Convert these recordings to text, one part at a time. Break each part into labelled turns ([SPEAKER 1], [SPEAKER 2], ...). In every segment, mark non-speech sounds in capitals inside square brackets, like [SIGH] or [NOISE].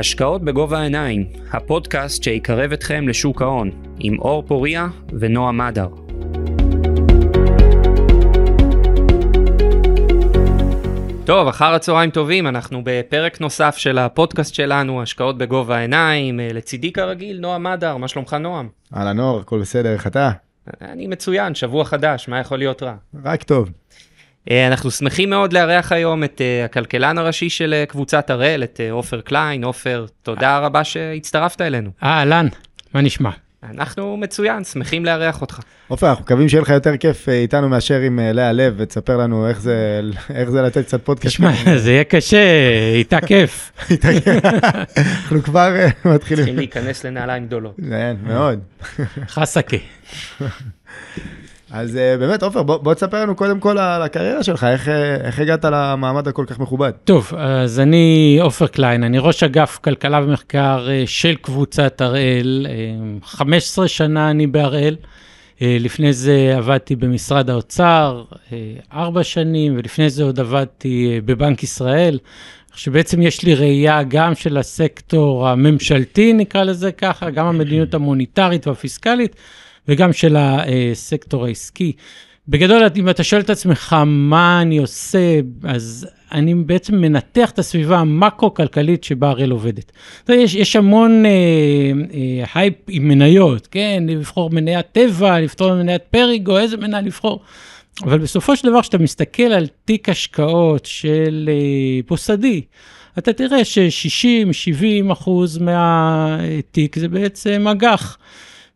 [SPEAKER 1] השקעות בגובה העיניים, הפודקאסט שיקרב אתכם לשוק ההון, עם אור פוריה ונועה מדר. טוב, אחר הצהריים טובים, אנחנו בפרק נוסף של הפודקאסט שלנו, השקעות בגובה העיניים. לצידי כרגיל, נועם מדר, מה שלומך נועם?
[SPEAKER 2] אהלן אור, הכל בסדר, איך אתה?
[SPEAKER 1] אני מצוין, שבוע חדש, מה יכול להיות רע?
[SPEAKER 2] רק טוב.
[SPEAKER 1] אה, אנחנו שמחים מאוד לארח היום את אה, הכלכלן הראשי של אה, קבוצת הראל, את עופר קליין. עופר, תודה רבה שהצטרפת אלינו.
[SPEAKER 3] אהלן, מה נשמע?
[SPEAKER 1] אנחנו מצוין, שמחים לארח אותך.
[SPEAKER 2] עופר, אנחנו מקווים שיהיה לך יותר כיף איתנו מאשר עם לאה לב, ותספר לנו איך זה, איך זה לתת קצת פודקאסט.
[SPEAKER 3] תשמע, [LAUGHS] זה יהיה קשה, איתה כיף. [LAUGHS]
[SPEAKER 2] אנחנו כבר מתחילים.
[SPEAKER 1] צריכים להיכנס לנעליים גדולות.
[SPEAKER 2] כן, מאוד.
[SPEAKER 3] חסקה. [LAUGHS]
[SPEAKER 2] אז uh, באמת, עופר, בוא, בוא תספר לנו קודם כל על הקריירה שלך, איך, אה, איך הגעת למעמד הכל כך מכובד.
[SPEAKER 3] טוב, אז אני עופר קליין, אני ראש אגף כלכלה ומחקר uh, של קבוצת הראל, uh, 15 שנה אני בהראל. לפני זה עבדתי במשרד האוצר, ארבע שנים, ולפני זה עוד עבדתי בבנק ישראל. שבעצם יש לי ראייה גם של הסקטור הממשלתי, נקרא לזה ככה, גם המדיניות המוניטרית והפיסקלית, וגם של הסקטור העסקי. בגדול, אם אתה שואל את עצמך מה אני עושה, אז אני בעצם מנתח את הסביבה המקרו-כלכלית שבה הראל עובדת. יש, יש המון אה, אה, הייפ עם מניות, כן? לבחור מניית טבע, לפתור מניית פריגו, איזה מניה לבחור. אבל בסופו של דבר, כשאתה מסתכל על תיק השקעות של אה, מוסדי, אתה תראה ש-60-70 אחוז מהתיק זה בעצם אג"ח.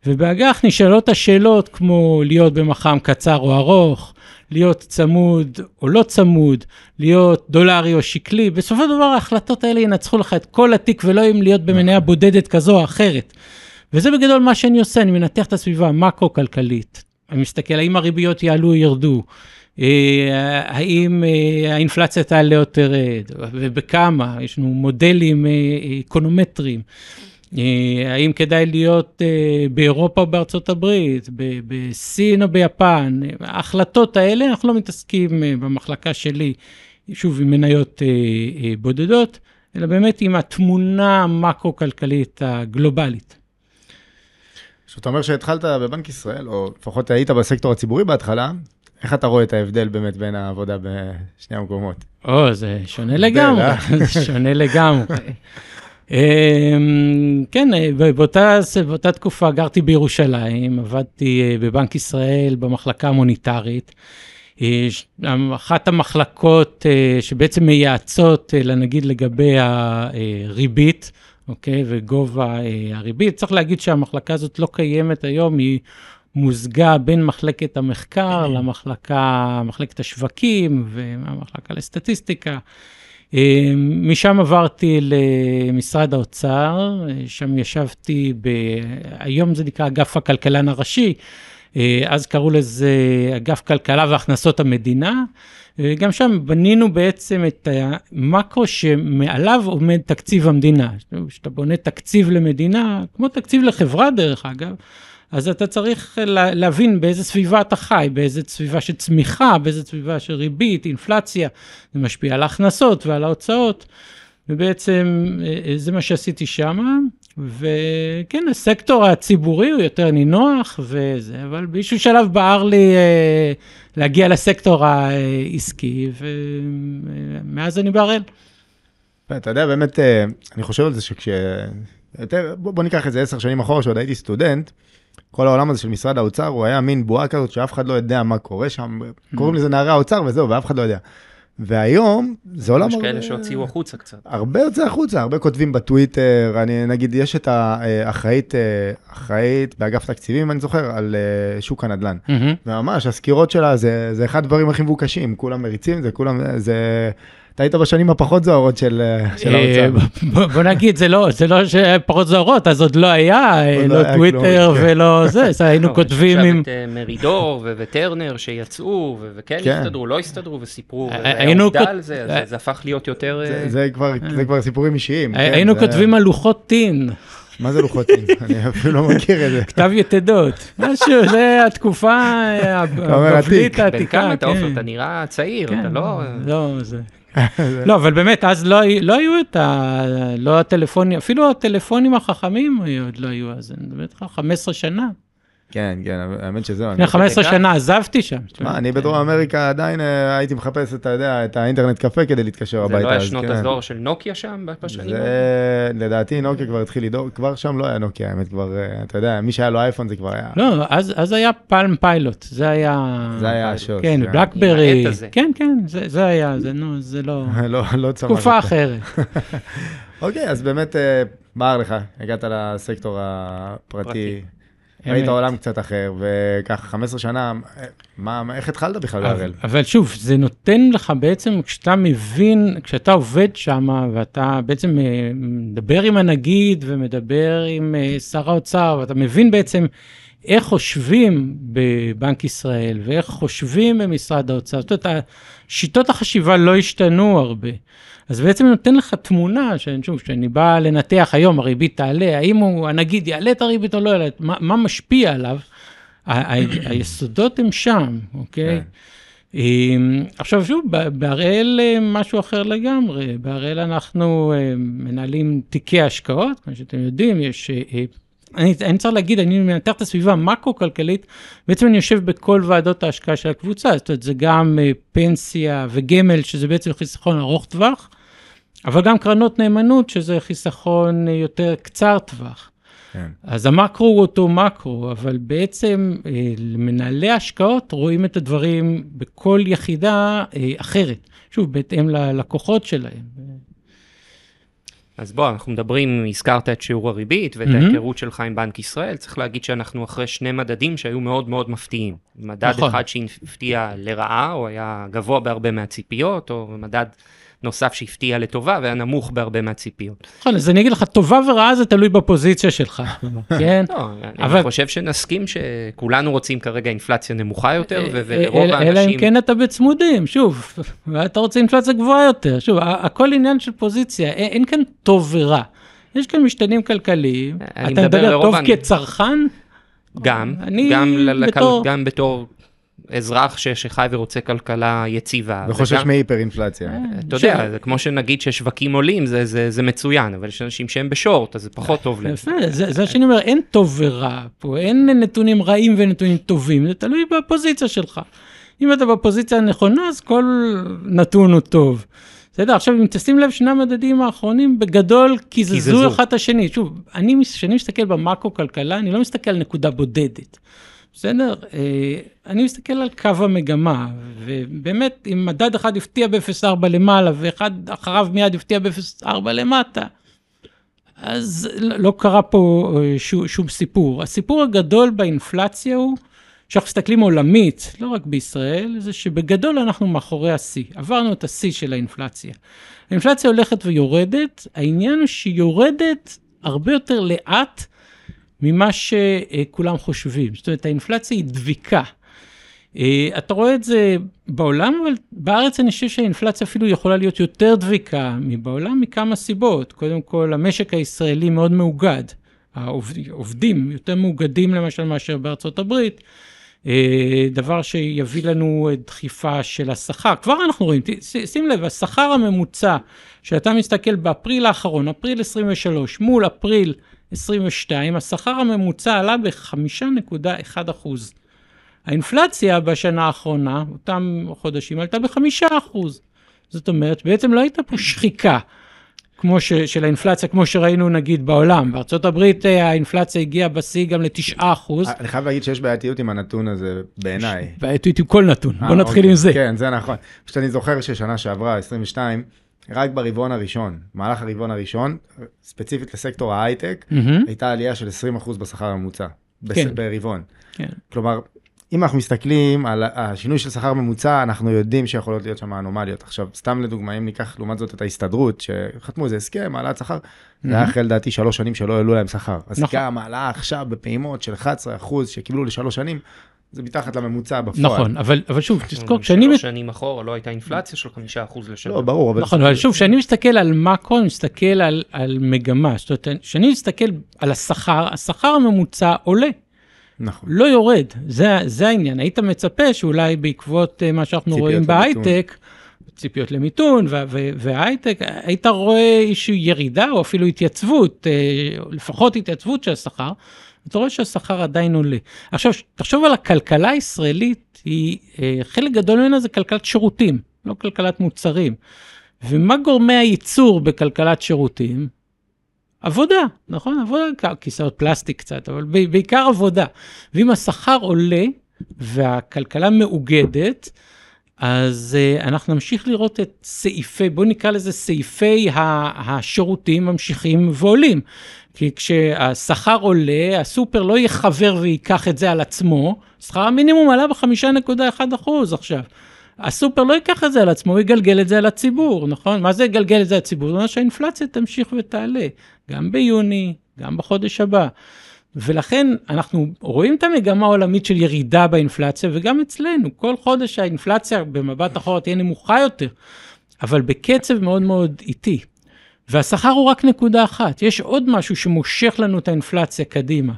[SPEAKER 3] ובאג"ח נשאלות השאלות כמו להיות במח"מ קצר או ארוך, להיות צמוד או לא צמוד, להיות דולרי או שקלי, בסופו של דבר ההחלטות האלה ינצחו לך את כל התיק ולא אם להיות במניה בודדת כזו או אחרת. וזה בגדול מה שאני עושה, אני מנתח את הסביבה המקרו-כלכלית. אני מסתכל האם הריביות יעלו או ירדו, אה, האם אה, האינפלציה תעלה או תרד, ובכמה, יש לנו מודלים אה, אקונומטריים. אה, האם כדאי להיות אה, באירופה או בארצות הברית, בסין או ביפן? ההחלטות האלה, אנחנו לא מתעסקים אה, במחלקה שלי, שוב, עם מניות בודדות, אלא באמת עם התמונה המקרו-כלכלית הגלובלית.
[SPEAKER 2] כשאתה אומר שהתחלת בבנק ישראל, או לפחות היית בסקטור הציבורי בהתחלה, איך אתה רואה את ההבדל באמת בין העבודה בשני המקומות?
[SPEAKER 3] או, זה שונה לגמרי, זה שונה לגמרי. [LAUGHS] אמ, כן, באותה, באותה תקופה גרתי בירושלים, עבדתי אה, בבנק ישראל במחלקה המוניטרית. אה, אחת המחלקות אה, שבעצם מייעצות לנגיד לגבי הריבית, אוקיי, וגובה הריבית. צריך להגיד שהמחלקה הזאת לא קיימת היום, היא מוזגה בין מחלקת המחקר למחלקה, מחלקת השווקים והמחלקה לסטטיסטיקה. אה, משם עברתי למשרד האוצר, אה, שם ישבתי, ב... היום זה נקרא אגף הכלכלן הראשי, אה, אז קראו לזה אגף כלכלה והכנסות המדינה. גם שם בנינו בעצם את המקרו שמעליו עומד תקציב המדינה. כשאתה בונה תקציב למדינה, כמו תקציב לחברה דרך אגב, אז אתה צריך להבין באיזה סביבה אתה חי, באיזה סביבה של צמיחה, באיזה סביבה של ריבית, אינפלציה, זה משפיע על ההכנסות ועל ההוצאות, ובעצם אה, אה, זה מה שעשיתי שם, וכן, הסקטור הציבורי הוא יותר נינוח וזה, אבל באיזשהו שלב בער לי אה, להגיע לסקטור העסקי, ומאז אני בהראל.
[SPEAKER 2] אתה יודע, באמת, אני חושב על זה שכש... בוא ניקח את זה עשר שנים אחורה, שעוד הייתי סטודנט, כל העולם הזה של משרד האוצר, הוא היה מין בועה כזאת שאף אחד לא יודע מה קורה שם, קוראים לזה נערי האוצר וזהו, ואף אחד לא יודע. והיום זה עולם...
[SPEAKER 1] יש כאלה שהוציאו החוצה קצת.
[SPEAKER 2] הרבה יוצא החוצה, הרבה כותבים בטוויטר, אני נגיד, יש את האחראית, אה, אחראית באגף תקציבים, אני זוכר, על אה, שוק הנדל"ן. וממש, הסקירות שלה זה, זה אחד הדברים הכי מבוקשים, כולם מריצים, זה כולם, זה... אתה היית בשנים הפחות זוהרות של, אה, של האוצר.
[SPEAKER 3] בוא נגיד, זה לא, זה לא פחות זוהרות, אז עוד לא היה, לא, לא טוויטר כן. ולא זה, [LAUGHS] היינו לא, כותבים עם...
[SPEAKER 1] את מרידור וטרנר שיצאו, וכן כן. הסתדרו, לא הסתדרו, וסיפרו, והעובדה על זה, זה הפך להיות יותר...
[SPEAKER 2] זה כבר סיפורים אישיים.
[SPEAKER 3] היינו כותבים על לוחות טין.
[SPEAKER 2] מה זה לוחותים? [LAUGHS] אני אפילו לא מכיר את זה.
[SPEAKER 3] כתב יתדות, משהו, זה התקופה אה,
[SPEAKER 2] אומר
[SPEAKER 3] הבבלית
[SPEAKER 2] עתיק.
[SPEAKER 1] בן
[SPEAKER 3] העתיקה.
[SPEAKER 1] כמה אתה
[SPEAKER 3] כן.
[SPEAKER 1] עופר? אתה נראה צעיר,
[SPEAKER 3] כן,
[SPEAKER 1] אתה לא...
[SPEAKER 3] לא, זה... [LAUGHS] לא, אבל באמת, אז לא, לא היו את ה... לא הטלפונים, אפילו הטלפונים החכמים עוד לא היו אז, אני מדבר איתך 15 שנה.
[SPEAKER 2] כן, כן, האמת שזהו.
[SPEAKER 3] לפני 15
[SPEAKER 1] בדקה?
[SPEAKER 3] שנה עזבתי שם.
[SPEAKER 2] מה, אני בדרום אמריקה עדיין אה, הייתי מחפש, אתה יודע, את האינטרנט קפה כדי להתקשר
[SPEAKER 1] זה
[SPEAKER 2] הביתה.
[SPEAKER 1] לא היה שנות
[SPEAKER 2] כן.
[SPEAKER 1] הדור של נוקיה שם בשנים?
[SPEAKER 2] זה, לדעתי נוקיה כבר התחיל לדאוג, כבר שם לא היה נוקיה, האמת כבר, אה, אתה יודע, מי שהיה לו אייפון זה כבר היה,
[SPEAKER 3] לא, אז, אז היה פלם פיילוט, זה היה...
[SPEAKER 2] זה היה השוס.
[SPEAKER 3] כן, בלקברי,
[SPEAKER 1] הזה.
[SPEAKER 3] כן, כן, זה, זה היה, זה, נו, זה לא... [LAUGHS]
[SPEAKER 2] לא, לא צמח.
[SPEAKER 3] תקופה. אחרת. [LAUGHS]
[SPEAKER 2] אוקיי, אז באמת, אה, בער לך, הגעת לסקטור הפרטי,
[SPEAKER 1] פרטי.
[SPEAKER 2] ראית. עולם קצת אחר, וככה 15 שנה, מה, מה- איך התחלת בכלל
[SPEAKER 3] אבל,
[SPEAKER 2] בהראל?
[SPEAKER 3] אבל שוב, זה נותן לך בעצם, כשאתה מבין, כשאתה עובד שם, ואתה בעצם אה, מדבר עם הנגיד ומדבר עם אה, שר האוצר, ואתה מבין בעצם איך חושבים בבנק ישראל ואיך חושבים במשרד האוצר, זאת אומרת, שיטות החשיבה לא השתנו הרבה. אז בעצם נותן לך תמונה, שוב, כשאני בא לנתח היום, הריבית תעלה, האם הוא, הנגיד יעלה את הריבית או לא יעלה, מה, מה משפיע עליו? היסודות הם שם, אוקיי? אמ, עכשיו שוב, בהראל אה, משהו אחר לגמרי, בהראל אנחנו אה, מנהלים תיקי השקעות, כמו שאתם יודעים, יש... אני, אני צריך להגיד, אני מנתח את הסביבה המקרו-כלכלית, בעצם אני יושב בכל ועדות ההשקעה של הקבוצה, זאת אומרת, זה גם אה, פנסיה וגמל, שזה בעצם חיסכון ארוך טווח, אבל גם קרנות נאמנות, שזה חיסכון אה, יותר קצר טווח.
[SPEAKER 2] כן.
[SPEAKER 3] אז המקרו הוא אותו מקרו, אבל בעצם אה, מנהלי השקעות רואים את הדברים בכל יחידה אחרת, שוב, בהתאם ללקוחות שלהם.
[SPEAKER 1] אז בוא, אנחנו מדברים, הזכרת את שיעור הריבית ואת
[SPEAKER 3] מהמם.
[SPEAKER 1] ההיכרות שלך עם בנק ישראל, צריך להגיד שאנחנו אחרי שני מדדים שהיו מאוד מאוד מפתיעים. מדד
[SPEAKER 3] נכון.
[SPEAKER 1] אחד שהפתיע לרעה, או היה גבוה בהרבה מהציפיות, או מדד נוסף שהפתיע לטובה והיה נמוך בהרבה מהציפיות.
[SPEAKER 3] נכון, אז אני אגיד לך, טובה ורעה זה תלוי בפוזיציה שלך, [LAUGHS] כן?
[SPEAKER 1] לא, אני חושב שנסכים שכולנו רוצים כרגע אינפלציה נמוכה יותר, ו-
[SPEAKER 3] אה,
[SPEAKER 1] ולרוב
[SPEAKER 3] אלא- אלא אם
[SPEAKER 1] האנשים...
[SPEAKER 3] כן אתה בצמודים, שוב, ואתה רוצה אינפלציה גבוהה יותר, שוב, הכל עניין של פוזיציה, אין, כאן טוב ורע. יש כאן משתנים כלכליים, אתה
[SPEAKER 1] מדבר
[SPEAKER 3] טוב כצרכן,
[SPEAKER 1] גם, גם
[SPEAKER 3] בתור
[SPEAKER 1] אזרח ש- שחי ורוצה כלכלה יציבה.
[SPEAKER 2] וחושש
[SPEAKER 1] וגם-
[SPEAKER 2] מהיפר אינפלציה.
[SPEAKER 1] אתה יודע, זה כמו שנגיד ששווקים עולים, זה, זה, זה מצוין, אבל יש אנשים שהם בשורט, אז זה פחות טוב להם.
[SPEAKER 3] יפה, זה, זה שאני אומר, אין טוב ורע פה, אין נתונים רעים ונתונים טובים, זה תלוי בפוזיציה שלך. אם אתה בפוזיציה הנכונה, אז כל נתון הוא טוב. בסדר, עכשיו אם תשים לב, שני המדדים האחרונים בגדול קיזזו
[SPEAKER 1] קיזזו.
[SPEAKER 3] אחד את השני. שוב, אני, כשאני מסתכל במקרו-כלכלה, אני לא מסתכל על נקודה בודדת. בסדר? אה, אני מסתכל על קו המגמה, ובאמת, אם מדד אחד הפתיע ב-0.4 למעלה, ואחד אחריו מיד הפתיע ב-0.4 למטה, אז לא לא קרה פה אה, שום, שום סיפור. הסיפור הגדול באינפלציה הוא, כשאנחנו מסתכלים עולמית, לא רק בישראל, זה שבגדול אנחנו מאחורי השיא. עברנו את השיא של האינפלציה. האינפלציה הולכת ויורדת, העניין הוא שהיא יורדת הרבה יותר לאט ממה שכולם חושבים. זאת אומרת, האינפלציה היא דביקה. אה, אתה רואה את זה בעולם, אבל בארץ אני חושב שהאינפלציה אפילו יכולה להיות יותר דביקה מבעולם מכמה סיבות. קודם כל, המשק הישראלי מאוד מאוגד. העובדים יותר מאוגדים למשל מאשר בארצות הברית. אה, דבר שיביא לנו דחיפה של השכר. כבר אנחנו רואים, שים לב, השכר הממוצע, שאתה מסתכל באפריל האחרון, אפריל 23 מול אפריל 22, השכר הממוצע עלה ב-5.1 אחוז. האינפלציה בשנה האחרונה, אותם חודשים, עלתה בחמישה אחוז. זאת אומרת, בעצם לא הייתה פה שחיקה כמו ש, של האינפלציה, כמו שראינו נגיד בעולם. בארצות הברית אה, האינפלציה הגיעה בשיא גם לתשעה אחוז.
[SPEAKER 2] אני חייב להגיד שיש בעייתיות עם הנתון הזה, בעיניי.
[SPEAKER 3] בעייתית עם כל נתון,
[SPEAKER 2] אה,
[SPEAKER 3] בוא נתחיל
[SPEAKER 2] אוקיי.
[SPEAKER 3] עם זה.
[SPEAKER 2] כן, זה נכון. פשוט אני זוכר ששנה שעברה, 22, רק ברבעון הראשון, מהלך הרבעון הראשון, ספציפית לסקטור ההייטק,
[SPEAKER 3] מהמם,
[SPEAKER 2] הייתה עלייה של 20% בשכר הממוצע. בס-
[SPEAKER 3] כן.
[SPEAKER 2] ברבעון.
[SPEAKER 3] כן.
[SPEAKER 2] כלומר, אם אנחנו מסתכלים על השינוי של שכר ממוצע, אנחנו יודעים שיכולות להיות שם אנומליות. עכשיו, סתם לדוגמה, אם ניקח לעומת זאת את ההסתדרות, שחתמו איזה הסכם, העלאת שכר, זה היה אחרי לדעתי שלוש שנים שלא העלו להם שכר. אז
[SPEAKER 3] נכון.
[SPEAKER 2] גם העלאה עכשיו בפעימות של 11% שקיבלו לשלוש שנים, זה מתחת לממוצע בפועל.
[SPEAKER 3] נכון, אבל, אבל שוב, תזכור,
[SPEAKER 1] גם
[SPEAKER 3] כשאני...
[SPEAKER 1] שלוש שנים אחורה לא הייתה אינפלציה של חמישה אחוז לשנה.
[SPEAKER 2] לא, ברור, אבל...
[SPEAKER 3] נכון, אבל שוב, כשאני מסתכל על מקרו, אני מסתכל על, על מגמה. זאת אומרת, כשאני מסתכל על השכר, השכר הממוצע עולה,
[SPEAKER 2] נכון.
[SPEAKER 3] לא יורד. זה, זה העניין. היית מצפה שאולי בעקבות אה, מה שאנחנו רואים
[SPEAKER 2] למיתון.
[SPEAKER 3] בהייטק, ציפיות למיתון וה- וה- וההייטק, היית רואה איזושהי ירידה או אפילו התייצבות, אה, לפחות התייצבות של השכר, אתה רואה שהשכר עדיין עולה. עכשיו, תחשוב על הכלכלה הישראלית, היא, אה, חלק גדול ממנה זה כלכלת שירותים, לא כלכלת מוצרים. ומה גורמי הייצור בכלכלת שירותים? עבודה, נכון? עבודה, כיסאות פלסטיק קצת, אבל בעיקר עבודה. ואם השכר עולה והכלכלה מאוגדת, אז uh, אנחנו נמשיך לראות את סעיפי, בואו נקרא לזה סעיפי השירותים ממשיכים ועולים. כי כשהשכר עולה, הסופר לא יחבר וייקח את זה על עצמו, שכר המינימום עלה ב-5.1 אחוז עכשיו. הסופר לא ייקח את זה על עצמו, הוא יגלגל את זה על הציבור, נכון? מה זה יגלגל את זה על הציבור? זה אומר שהאינפלציה תמשיך ותעלה, גם ביוני, גם בחודש הבא. ולכן אנחנו רואים את המגמה העולמית של ירידה באינפלציה, וגם אצלנו, כל חודש האינפלציה במבט אחורה תהיה נמוכה יותר, אבל בקצב מאוד מאוד איטי. והשכר הוא רק נקודה אחת, יש עוד משהו שמושך לנו את האינפלציה קדימה,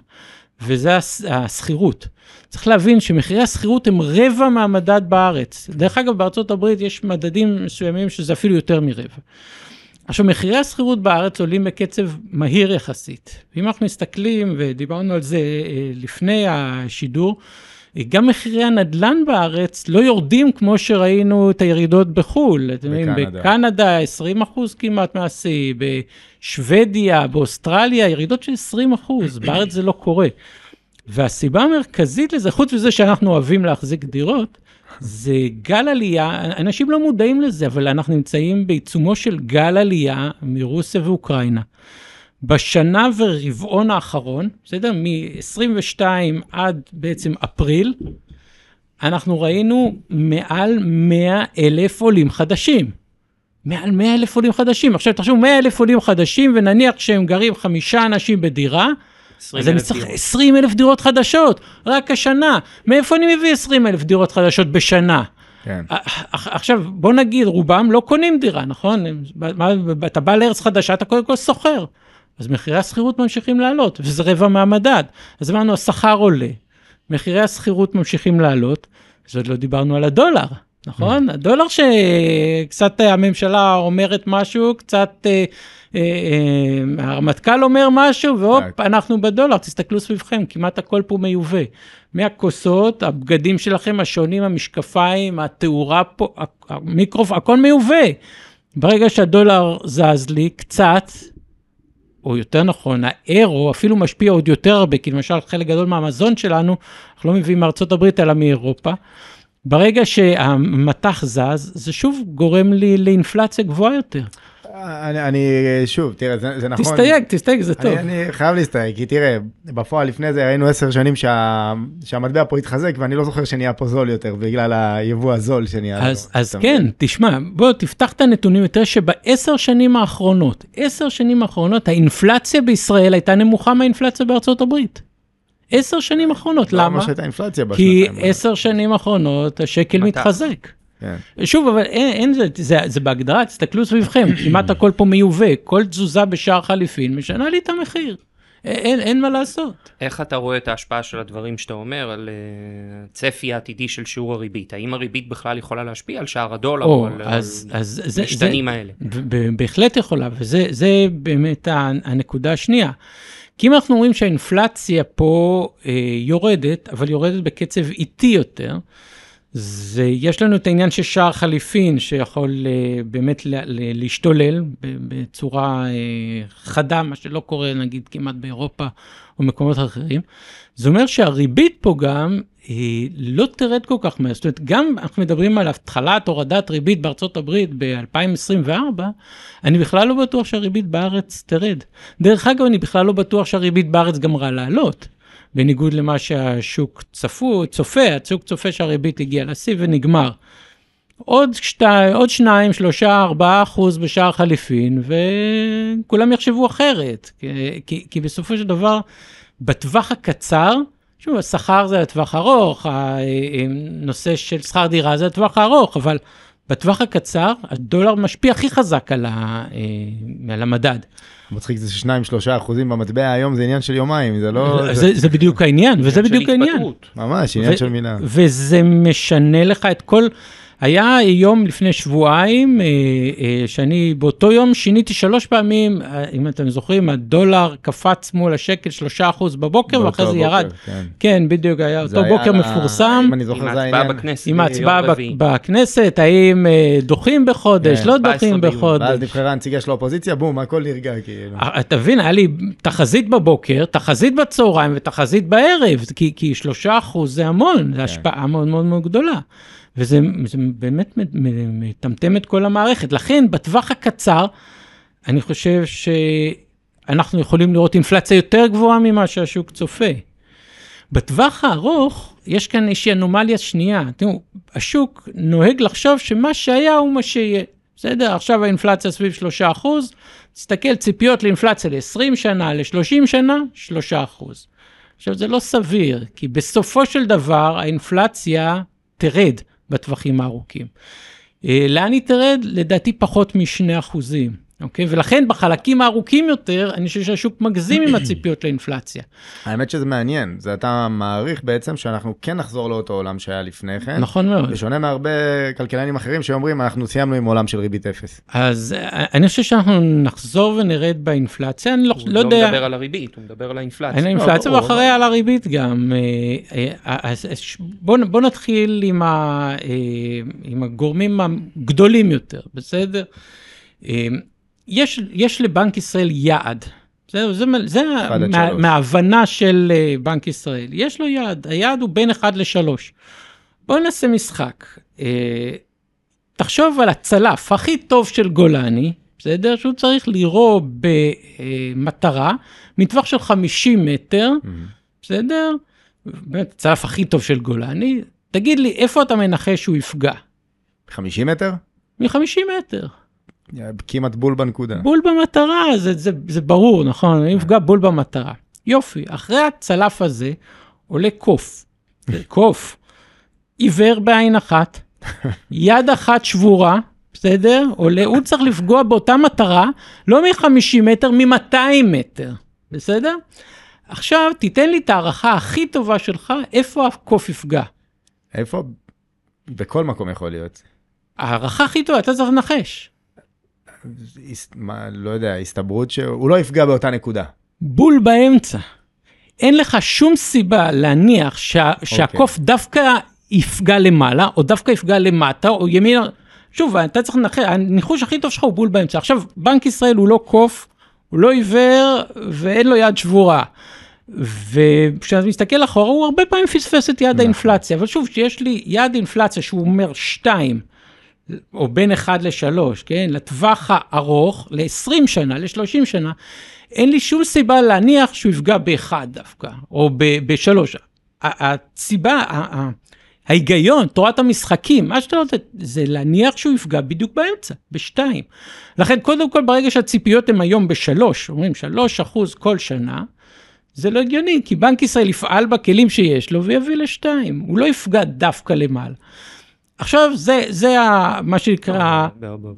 [SPEAKER 3] וזה השכירות. צריך להבין שמחירי השכירות הם רבע מהמדד בארץ. דרך אגב, בארצות הברית יש מדדים מסוימים שזה אפילו יותר מרבע. עכשיו, מחירי השכירות בארץ עולים בקצב מהיר יחסית. ואם אנחנו מסתכלים, ודיברנו על זה אה, לפני השידור, גם מחירי הנדל"ן בארץ לא יורדים כמו שראינו את הירידות בחו"ל. אתם יודעים,
[SPEAKER 2] בקנדה.
[SPEAKER 3] בקנדה 20 אחוז כמעט מהשיא, בשוודיה, באוסטרליה, ירידות של 20 אחוז, [CLEARS THROAT] בארץ זה לא קורה. והסיבה המרכזית לזה, חוץ מזה שאנחנו אוהבים להחזיק דירות, זה גל עלייה, אנשים לא מודעים לזה, אבל אנחנו נמצאים בעיצומו של גל עלייה מרוסיה ואוקראינה. בשנה ורבעון האחרון, בסדר? מ-22 עד בעצם אפריל, אנחנו ראינו מעל 100 אלף עולים חדשים. מעל 100 אלף עולים חדשים. עכשיו תחשבו, 100 אלף עולים חדשים, ונניח שהם גרים חמישה אנשים בדירה,
[SPEAKER 1] 20
[SPEAKER 3] אז אני צריך
[SPEAKER 1] דירות.
[SPEAKER 3] 20 אלף דירות חדשות, רק השנה. מאיפה אני מביא 20 אלף דירות חדשות בשנה?
[SPEAKER 2] כן.
[SPEAKER 3] אח- עכשיו, בוא נגיד, רובם לא קונים דירה, נכון? אתה בא לארץ חדשה, אתה קודם כל שוכר. אז מחירי השכירות ממשיכים לעלות, וזה רבע מהמדד. אז אמרנו, השכר עולה, מחירי השכירות ממשיכים לעלות, אז עוד לא דיברנו על הדולר, נכון? הדולר שקצת הממשלה אומרת משהו, קצת אה, אה, אה, הרמטכ"ל אומר משהו, והופ. אנחנו בדולר, תסתכלו סביבכם, כמעט הכל פה מיובא. מהכוסות, הבגדים שלכם השונים, המשקפיים, התאורה פה, המיקרופ, הכל מיובא. ברגע שהדולר זז לי קצת, או יותר נכון, האירו אפילו משפיע עוד יותר הרבה, כי למשל חלק גדול מהמזון שלנו, אנחנו לא מביאים מארצות הברית אלא מאירופה. ברגע שהמטח זז, זה שוב גורם לי לאינפלציה גבוהה יותר.
[SPEAKER 2] אני, אני, שוב, תראה, זה, זה נכון.
[SPEAKER 3] תסתייג, תסתייג, זה טוב.
[SPEAKER 2] אני, אני חייב להסתייג, כי תראה, בפועל לפני זה ראינו עשר שנים שה, שהמטבע פה התחזק, ואני לא זוכר שנהיה פה זול יותר, בגלל היבוא הזול שנהיה.
[SPEAKER 3] אז,
[SPEAKER 2] לנו.
[SPEAKER 3] אז
[SPEAKER 2] אתה
[SPEAKER 3] כן,
[SPEAKER 2] מבין?
[SPEAKER 3] תשמע, בוא תפתח את הנתונים ותראה שבעשר שנים האחרונות, עשר שנים האחרונות, האינפלציה בישראל הייתה נמוכה מהאינפלציה בארצות הברית. עשר שנים האחרונות,
[SPEAKER 2] לא
[SPEAKER 3] למה?
[SPEAKER 2] ממש הייתה אינפלציה
[SPEAKER 3] כי
[SPEAKER 2] בשנתיים האלה.
[SPEAKER 3] עשר שנים האחרונות השקל. מתחזק.
[SPEAKER 2] כן.
[SPEAKER 3] שוב, אבל אין, אין זה, זה, זה בהגדרה, תסתכלו סביבכם, [CLEARS THROAT] כמעט הכל פה מיובא, כל תזוזה בשער חליפין משנה לי את המחיר. אין, אין מה לעשות.
[SPEAKER 1] איך אתה רואה את ההשפעה של הדברים שאתה אומר על uh, צפי העתידי של שיעור הריבית? האם הריבית בכלל יכולה להשפיע על שער הדולר או,
[SPEAKER 3] או,
[SPEAKER 1] על המשתנים האלה?
[SPEAKER 3] בהחלט יכולה, וזה זה באמת הנקודה השנייה. כי אם אנחנו אומרים שהאינפלציה פה אה, יורדת, אבל יורדת בקצב איטי יותר, זה, יש לנו את העניין של שער חליפין שיכול אה, באמת לה, ל- להשתולל בצורה אה, חדה, מה שלא קורה נגיד כמעט באירופה או מקומות אחרים. זה אומר שהריבית פה גם היא לא תרד כל כך מהר. זאת אומרת, גם אנחנו מדברים על התחלת הורדת ריבית בארצות הברית ב-2024, אני בכלל לא בטוח שהריבית בארץ תרד. דרך אגב, אני בכלל לא בטוח שהריבית בארץ גמרה לעלות. בניגוד למה שהשוק צפו, צופה, השוק צופה שהריבית הגיעה לשיא ונגמר. עוד, שתי, עוד שניים, שלושה, ארבעה אחוז בשער חליפין, וכולם יחשבו אחרת. כי, כי, בסופו של דבר, בטווח הקצר, שוב, השכר זה לטווח ארוך, הנושא של שכר דירה זה לטווח הארוך, אבל בטווח הקצר, הדולר משפיע הכי חזק על, ה, על המדד.
[SPEAKER 2] מצחיק זה שניים, שלושה אחוזים במטבע היום זה עניין של יומיים, זה לא...
[SPEAKER 3] זה, זה בדיוק העניין, וזה בדיוק העניין.
[SPEAKER 2] ממש, עניין של מילה.
[SPEAKER 3] וזה משנה לך את כל... היה יום לפני שבועיים, אה, אה, שאני באותו יום שיניתי שלוש פעמים, אה, אם אתם זוכרים, הדולר קפץ מול השקל שלושה אחוז בבוקר, ואחרי זה ירד. כן. כן, בדיוק, היה אותו בוקר מפורסם.
[SPEAKER 1] אם אני זוכר, זה העניין.
[SPEAKER 3] עם ההצבעה בכנסת, האם דוחים בחודש, כן. לא דוחים בחודש.
[SPEAKER 2] ואז נבחרה הנציגה של האופוזיציה, בום, הכל נרגע כאילו.
[SPEAKER 3] אתה מבין, היה לי תחזית בבוקר, תחזית בצהריים ותחזית בערב, כי שלושה אחוז זה המון, זה כן. השפעה מאוד מאוד מאוד גדולה. וזה באמת מטמטם את כל המערכת. לכן, בטווח הקצר, אני חושב שאנחנו יכולים לראות אינפלציה יותר גבוהה ממה שהשוק צופה. בטווח הארוך, יש כאן איזושהי אנומליה שנייה. תראו, השוק נוהג לחשוב שמה שהיה הוא מה שיהיה. בסדר? עכשיו האינפלציה סביב 3 אחוז, תסתכל, ציפיות לאינפלציה ל-20 שנה, ל-30 שנה, 3 אחוז. עכשיו, זה לא סביר, כי בסופו של דבר האינפלציה תרד. בטווחים הארוכים. אה, לאן היא תרד? לדעתי פחות מ-2 אוקיי? ולכן בחלקים הארוכים יותר, אני חושב שהשוק מגזים עם הציפיות לאינפלציה.
[SPEAKER 2] האמת שזה מעניין, זה אתה מעריך בעצם שאנחנו כן נחזור לאותו עולם שהיה לפני כן.
[SPEAKER 3] נכון מאוד.
[SPEAKER 2] בשונה מהרבה כלכלנים אחרים שאומרים, אנחנו סיימנו עם עולם של ריבית אפס.
[SPEAKER 3] אז אה, אני חושב שאנחנו נחזור ונרד באינפלציה, אני לא, לא יודע...
[SPEAKER 1] הוא לא מדבר על הריבית, הוא מדבר על האינפלציה.
[SPEAKER 3] על האינפלציה לא, ואחריה על הריבית גם. אה, אה, בואו נתחיל עם, ה, עם הגורמים הגדולים יותר, בסדר? יש, יש לבנק ישראל יעד. זה, זה, זה מה, מההבנה של אה, בנק ישראל. יש לו יעד, היעד הוא בין 1 ל-3. בואו נעשה משחק. אה, תחשוב על הצלף הכי טוב של גולני, בסדר? שהוא צריך לירות במטרה מטווח של 50 מטר, mm-hmm. בסדר? באמת, הצלף הכי טוב של גולני. תגיד לי, איפה אתה מנחש שהוא יפגע?
[SPEAKER 2] 50 מטר?
[SPEAKER 3] מ-50 מטר.
[SPEAKER 2] כמעט בול בנקודה.
[SPEAKER 3] בול במטרה, זה, זה, זה ברור, נכון? אני אפגע בול במטרה. יופי, אחרי הצלף הזה עולה קוף. [LAUGHS] קוף. עיוור בעין אחת, [LAUGHS] יד אחת שבורה, בסדר? עולה, הוא צריך לפגוע באותה מטרה, לא מ-50 מטר, מ-200 מטר, בסדר? עכשיו, תיתן לי את ההערכה הכי טובה שלך, איפה הקוף יפגע.
[SPEAKER 2] איפה? בכל מקום יכול להיות.
[SPEAKER 3] ההערכה הכי טובה, אתה צריך לנחש.
[SPEAKER 2] מה, לא יודע, הסתברות שהוא לא יפגע באותה נקודה.
[SPEAKER 3] בול באמצע. אין לך שום סיבה להניח שה, okay. אוקיי. שהקוף דווקא יפגע למעלה, או דווקא יפגע למטה, או ימינה. שוב, אתה צריך לנחש, הניחוש הכי טוב שלך הוא בול באמצע. עכשיו, בנק ישראל הוא לא קוף, הוא לא עיוור, ואין לו יד שבורה. וכשאתה מסתכל אחורה, הוא הרבה פעמים פספס את יעד נכון. האינפלציה. אבל שוב, כשיש לי יעד אינפלציה שהוא אומר 2, או בין 1 ל-3, כן? לטווח הארוך, ל-20 שנה, ל-30 שנה, אין לי שום סיבה להניח שהוא יפגע באחד דווקא, או בשלוש. הסיבה, ההיגיון, תורת המשחקים, מה שאתה רוצה, זה להניח שהוא יפגע בדיוק באמצע, בשתיים. לכן, קודם כל, ברגע שהציפיות הן היום בשלוש, אומרים שלוש אחוז כל שנה, זה לא הגיוני, כי בנק ישראל יפעל בכלים שיש לו ויביא לשתיים, הוא לא יפגע דווקא למעלה. עכשיו זה, זה ה, מה שנקרא...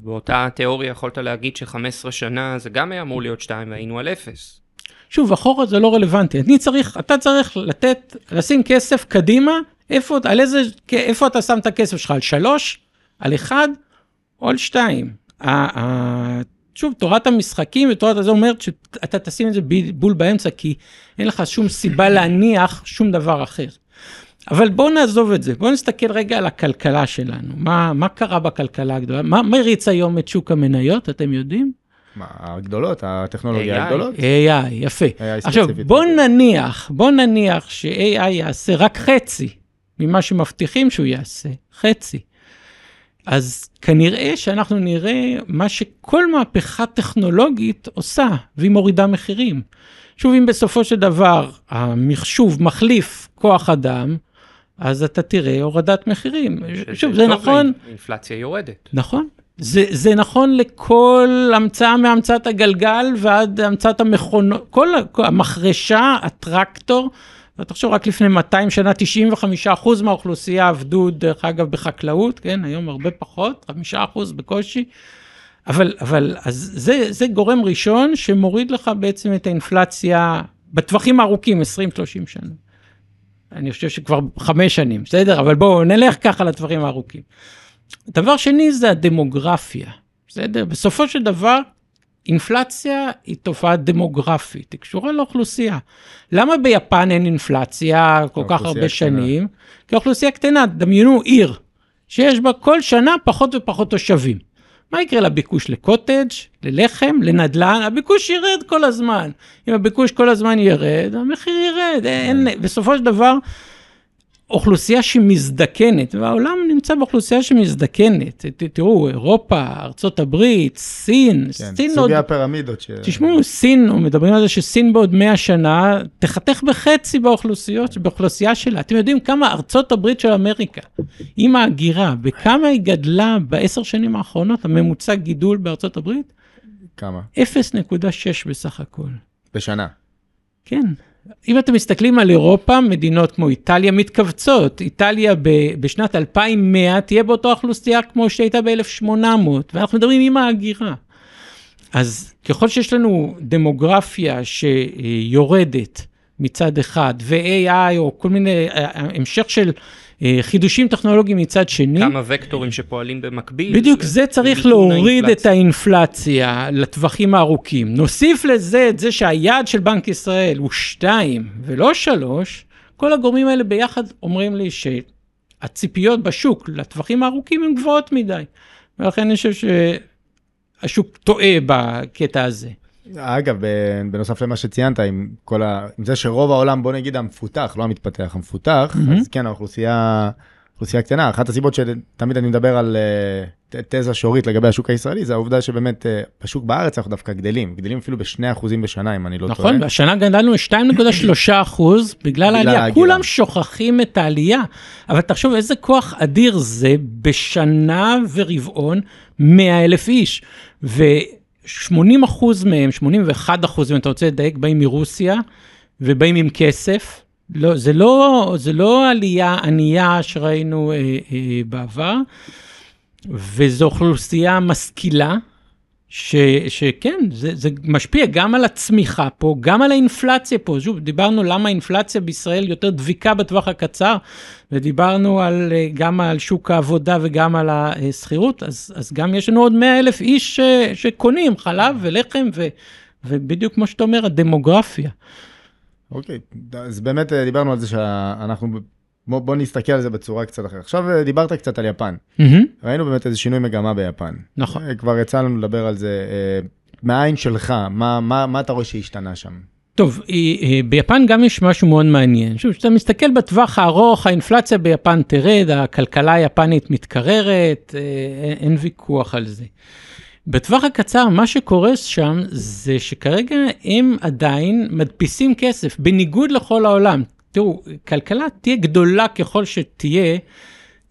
[SPEAKER 1] באותה תיאוריה יכולת להגיד ש-15 שנה זה גם היה אמור להיות 2 והיינו על 0.
[SPEAKER 3] שוב, אחורה זה לא רלוונטי. אני צריך, אתה צריך לתת, לשים כסף קדימה, איפה, על איזה, איפה אתה שם את הכסף שלך? על 3? על 1? או על 2? שוב, תורת המשחקים ותורת הזה אומרת שאתה תשים את זה בול באמצע, כי אין לך שום סיבה להניח שום דבר אחר. אבל בואו נעזוב את זה, בואו נסתכל רגע על הכלכלה שלנו. מה, מה קרה בכלכלה הגדולה? מה מריץ היום את שוק המניות, אתם יודעים?
[SPEAKER 2] מה, הגדולות, הטכנולוגיה הגדולות?
[SPEAKER 3] AI, יפה. AI עכשיו, בואו נניח, בואו נניח ש-AI יעשה רק חצי ממה שמבטיחים שהוא יעשה, חצי. אז כנראה שאנחנו נראה מה שכל מהפכה טכנולוגית עושה, והיא מורידה מחירים. שוב, אם בסופו של דבר המחשוב מחליף כוח אדם, אז אתה תראה הורדת מחירים. שוב, זה נכון...
[SPEAKER 1] אינפלציה יורדת.
[SPEAKER 3] נכון. זה, זה נכון לכל המצאה מהמצאת הגלגל ועד המצאת המכונות, כל המחרשה, הטרקטור, תחשוב, רק לפני 200 שנה 95% מהאוכלוסייה עבדו, דרך אגב, בחקלאות, כן, היום הרבה פחות, 5% בקושי. אבל, אבל אז זה, זה גורם ראשון שמוריד לך בעצם את האינפלציה בטווחים הארוכים, 20-30 שנה. אני חושב שכבר חמש שנים, בסדר? אבל בואו נלך ככה לטווחים הארוכים. דבר שני זה הדמוגרפיה, בסדר? בסופו של דבר, אינפלציה היא תופעה דמוגרפית, היא קשורה לאוכלוסייה. למה ביפן אין אינפלציה כל כך הרבה קטנה. שנים? כי האוכלוסייה קטנה, דמיינו עיר, שיש בה כל שנה פחות ופחות תושבים. מה יקרה לביקוש לקוטג', ללחם, לנדל"ן? הביקוש ירד כל הזמן. אם הביקוש כל הזמן ירד, המחיר ירד. אין, בסופו של דבר, אוכלוסייה שמזדקנת, והעולם נמצא באוכלוסייה שמזדקנת. ת, תראו, אירופה, ארצות הברית, סין, כן,
[SPEAKER 2] סין סוגי עוד... הפירמידות. ש...
[SPEAKER 3] תשמעו, סין, מדברים על זה שסין בעוד 100 שנה תחתך בחצי באוכלוסיות, באוכלוסייה שלה. אתם יודעים כמה ארצות הברית של אמריקה, עם ההגירה, בכמה היא גדלה בעשר שנים האחרונות, הממוצע גידול בארצות הברית?
[SPEAKER 2] כמה?
[SPEAKER 3] 0.6 בסך הכל.
[SPEAKER 2] בשנה.
[SPEAKER 3] כן. אם אתם מסתכלים על אירופה, מדינות כמו איטליה מתכווצות. איטליה ב, בשנת 2100 תהיה באותה אוכלוסייה כמו שהייתה ב-1800, ואנחנו מדברים עם ההגירה. אז ככל שיש לנו דמוגרפיה שיורדת מצד אחד, ו-AI או כל מיני, אה, אה, המשך של חידושים טכנולוגיים מצד שני.
[SPEAKER 1] כמה וקטורים שפועלים במקביל.
[SPEAKER 3] בדיוק, זה צריך להוריד האינפלציה. את האינפלציה לטווחים הארוכים. נוסיף לזה את זה שהיעד של בנק ישראל הוא 2 ולא 3, כל הגורמים האלה ביחד אומרים לי שהציפיות בשוק לטווחים הארוכים הן גבוהות מדי. ולכן אני חושב שהשוק טועה בקטע הזה.
[SPEAKER 2] אגב, בנוסף למה שציינת, עם, כל ה... עם זה שרוב העולם, בוא נגיד המפותח, לא המתפתח, המפותח, mm-hmm. אז כן, האוכלוסייה, אוכלוסייה קטנה. אחת הסיבות שתמיד אני מדבר על uh, תזה שורית לגבי השוק הישראלי, זה העובדה שבאמת uh, בשוק בארץ אנחנו דווקא גדלים, גדלים אפילו ב-2% בשנה, אם אני לא
[SPEAKER 3] נכון,
[SPEAKER 2] טועה.
[SPEAKER 3] נכון, השנה גדלנו 2.3% בגלל העלייה. כולם שוכחים את העלייה, אבל תחשוב איזה כוח אדיר זה בשנה ורבעון 100 אלף איש. ו... 80 אחוז מהם, 81 אחוז, אם אתה רוצה לדייק, באים מרוסיה ובאים עם כסף. לא, זה, לא, זה לא עלייה ענייה שראינו אה, אה, בעבר, וזו אוכלוסייה משכילה, ש, שכן, זה, זה משפיע גם על הצמיחה פה, גם על האינפלציה פה. שוב, דיברנו למה האינפלציה בישראל יותר דביקה בטווח הקצר, ודיברנו על, אה, גם על שוק העבודה וגם על השכירות, אז, אז גם יש לנו עוד 100 אלף איש ש, שקונים חלב ולחם, ו, ובדיוק כמו שאתה אומר, הדמוגרפיה.
[SPEAKER 2] אוקיי, אז באמת אה, דיברנו על זה שאנחנו בוא, בוא נסתכל על זה בצורה קצת אחרת. עכשיו אה, דיברת קצת על יפן. Mm-hmm. ראינו באמת איזה שינוי מגמה ביפן.
[SPEAKER 3] נכון.
[SPEAKER 2] אה, כבר יצא לנו לדבר על זה. אה, מהעין שלך, מה, מה, מה אתה רואה שהשתנה שם?
[SPEAKER 3] טוב, ביפן גם יש משהו מאוד מעניין. שוב, כשאתה מסתכל בטווח הארוך, האינפלציה ביפן תרד, הכלכלה היפנית מתקררת, אין ויכוח על זה. בטווח הקצר, מה שקורה שם זה שכרגע הם עדיין מדפיסים כסף, בניגוד לכל העולם. תראו, כלכלה תהיה גדולה ככל שתהיה,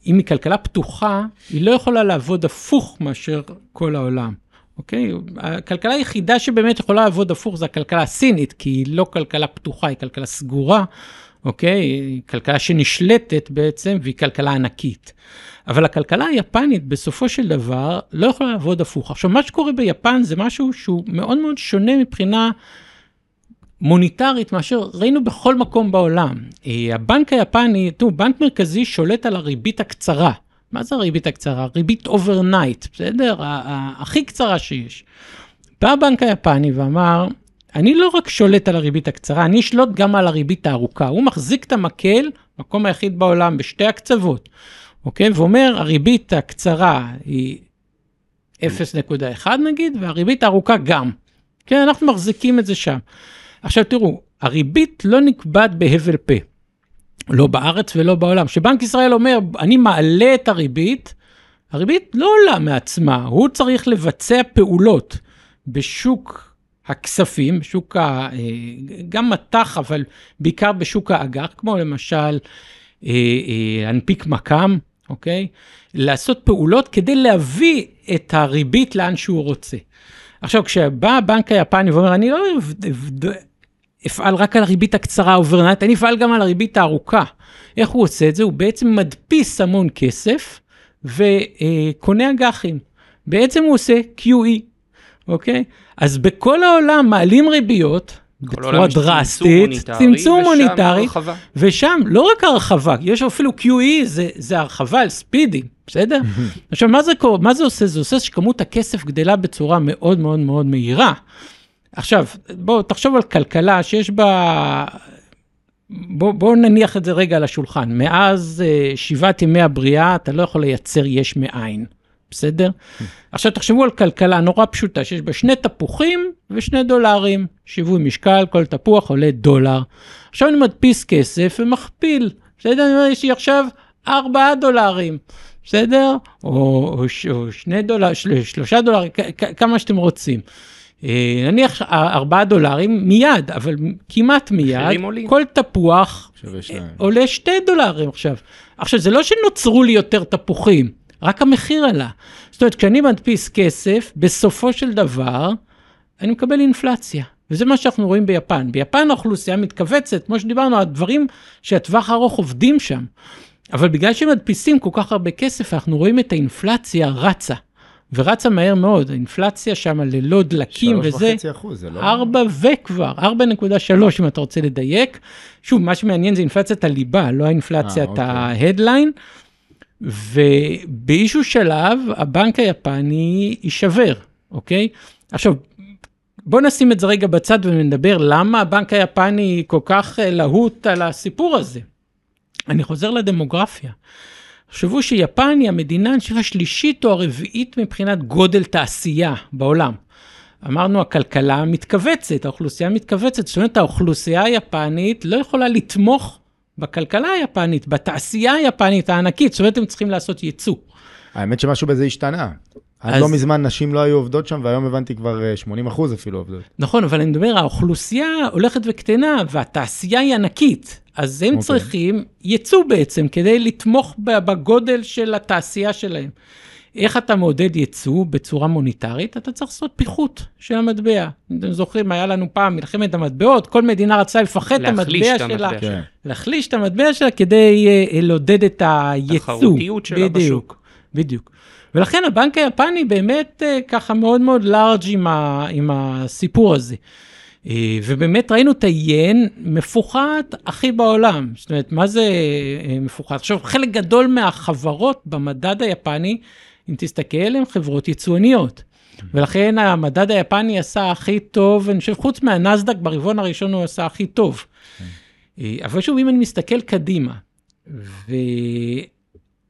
[SPEAKER 3] אם היא כלכלה פתוחה, היא לא יכולה לעבוד הפוך מאשר כל העולם, אוקיי? הכלכלה היחידה שבאמת יכולה לעבוד הפוך זה הכלכלה הסינית, כי היא לא כלכלה פתוחה, היא כלכלה סגורה, אוקיי? היא כלכלה שנשלטת בעצם, והיא כלכלה ענקית. אבל הכלכלה היפנית בסופו של דבר לא יכולה לעבוד הפוך. עכשיו, מה שקורה ביפן זה משהו שהוא מאוד מאוד שונה מבחינה... מוניטרית מאשר ראינו בכל מקום בעולם. אה, הבנק היפני, תראו, בנק מרכזי שולט על הריבית הקצרה. מה זה הריבית הקצרה? ריבית overnight, בסדר? הכי קצרה שיש. בא הבנק היפני ואמר, אני לא רק שולט על הריבית הקצרה, אני אשלוט גם על הריבית הארוכה. הוא מחזיק את המקל, מקום היחיד בעולם, בשתי הקצוות, אוקיי? ואומר, הריבית הקצרה היא 0.1 נגיד, והריבית הארוכה גם. כן, אנחנו מחזיקים את זה שם. עכשיו תראו, הריבית לא נקבעת בהבל פה, לא בארץ ולא בעולם. כשבנק ישראל אומר, אני מעלה את הריבית, הריבית לא עולה מעצמה, הוא צריך לבצע פעולות בשוק הכספים, בשוק ה... אה, גם מטח, אבל בעיקר בשוק האג"ח, כמו למשל אה, אה, להנפיק מק"מ, אוקיי? לעשות פעולות כדי להביא את הריבית לאן שהוא רוצה. עכשיו, כשבא הבנק היפני ואומר, אני לא אפעל רק על הריבית הקצרה overnight, אני אפעל גם על הריבית הארוכה. איך הוא עושה את זה? הוא בעצם מדפיס המון כסף וקונה אג"חים. בעצם הוא עושה QE, אוקיי? אז בכל העולם מעלים ריביות, בצורה דרסטית, צמצום מוניטרי, ושם לא רק הרחבה, יש אפילו QE, זה, זה הרחבה על ספידים, בסדר? [LAUGHS] עכשיו, מה זה, מה זה עושה? זה עושה שכמות הכסף גדלה בצורה מאוד מאוד מאוד מהירה. עכשיו, בוא, תחשוב על כלכלה שיש בה... בוא, בוא נניח את זה רגע על השולחן. מאז uh, שבעת ימי הבריאה, אתה לא יכול לייצר יש מאין. בסדר? עכשיו תחשבו על כלכלה נורא פשוטה, שיש בה שני תפוחים ושני דולרים. שיווי משקל, כל תפוח עולה דולר. עכשיו אני מדפיס כסף ומכפיל, בסדר? יש לי עכשיו 4 דולרים, בסדר? או, או, או שני דולר, של, שלושה דולרים, כמה שאתם רוצים. אה, נניח 4 דולרים מיד, אבל כמעט מיד, כל תפוח עולה 2 דולרים עכשיו. עכשיו, זה לא שנוצרו לי יותר תפוחים. רק המחיר עלה. זאת אומרת, כשאני מדפיס כסף, בסופו של דבר, אני מקבל אינפלציה. וזה מה שאנחנו רואים ביפן. ביפן האוכלוסייה מתכווצת, כמו שדיברנו, הדברים שהטווח הארוך עובדים שם. אבל בגלל שמדפיסים כל כך הרבה כסף, אנחנו רואים את האינפלציה רצה. ורצה מהר מאוד, האינפלציה שם ללא דלקים וזה,
[SPEAKER 2] 3.5 אחוז, זה לא...
[SPEAKER 3] 4 וכבר, 4.3 אם אתה רוצה לדייק. שוב, מה שמעניין זה אינפלציית הליבה, לא האינפלציית
[SPEAKER 2] אוקיי.
[SPEAKER 3] ההדליין. ובאיזשהו שלב הבנק היפני יישבר, אוקיי? עכשיו, בוא נשים את זה רגע בצד ונדבר למה הבנק היפני כל כך אה, להוט על הסיפור הזה. אני חוזר לדמוגרפיה. תחשבו שיפן היא המדינה, אני חושב, השלישית או הרביעית מבחינת גודל תעשייה בעולם. אמרנו, הכלכלה מתכווצת, האוכלוסייה מתכווצת, זאת אומרת, האוכלוסייה היפנית לא יכולה לתמוך בכלכלה היפנית, בתעשייה היפנית הענקית, זאת אומרת, הם צריכים לעשות ייצוא.
[SPEAKER 2] האמת שמשהו בזה השתנה. עד
[SPEAKER 3] אז-
[SPEAKER 2] לא מזמן נשים לא היו עובדות שם, והיום הבנתי כבר אה, 80 אחוז אפילו עובדות.
[SPEAKER 3] נכון, אבל אני מדבר, האוכלוסייה הולכת וקטנה, והתעשייה היא ענקית. אז הם
[SPEAKER 2] אוקיי.
[SPEAKER 3] צריכים ייצוא בעצם, כדי לתמוך בגודל של התעשייה שלהם. איך אתה מעודד ייצוא בצורה מוניטרית? אתה צריך לעשות פיחות של המטבע. אם אתם זוכרים, היה לנו פעם מלחמת המטבעות, כל מדינה רצה לפחד את
[SPEAKER 1] להחליש
[SPEAKER 3] המטבע
[SPEAKER 1] את
[SPEAKER 3] שלה.
[SPEAKER 2] כן.
[SPEAKER 3] להחליש את המטבע שלה כדי אה, לעודד את הייצוא.
[SPEAKER 1] תחרותיות שלה
[SPEAKER 3] בדיוק,
[SPEAKER 1] בשוק.
[SPEAKER 3] בדיוק. ולכן הבנק היפני באמת אה, ככה מאוד מאוד לארג' עם, ה, עם הסיפור הזה. אה, ובאמת ראינו את היין מפוחת הכי בעולם. זאת אומרת, מה זה אה, מפוחת? עכשיו, חלק גדול מהחברות במדד היפני, אם תסתכל, הן חברות יצואניות. ולכן המדד היפני עשה הכי טוב, אני חושב, חוץ מהנסדק, ברבעון הראשון הוא עשה הכי טוב. אה, אבל שוב, אם אני מסתכל קדימה,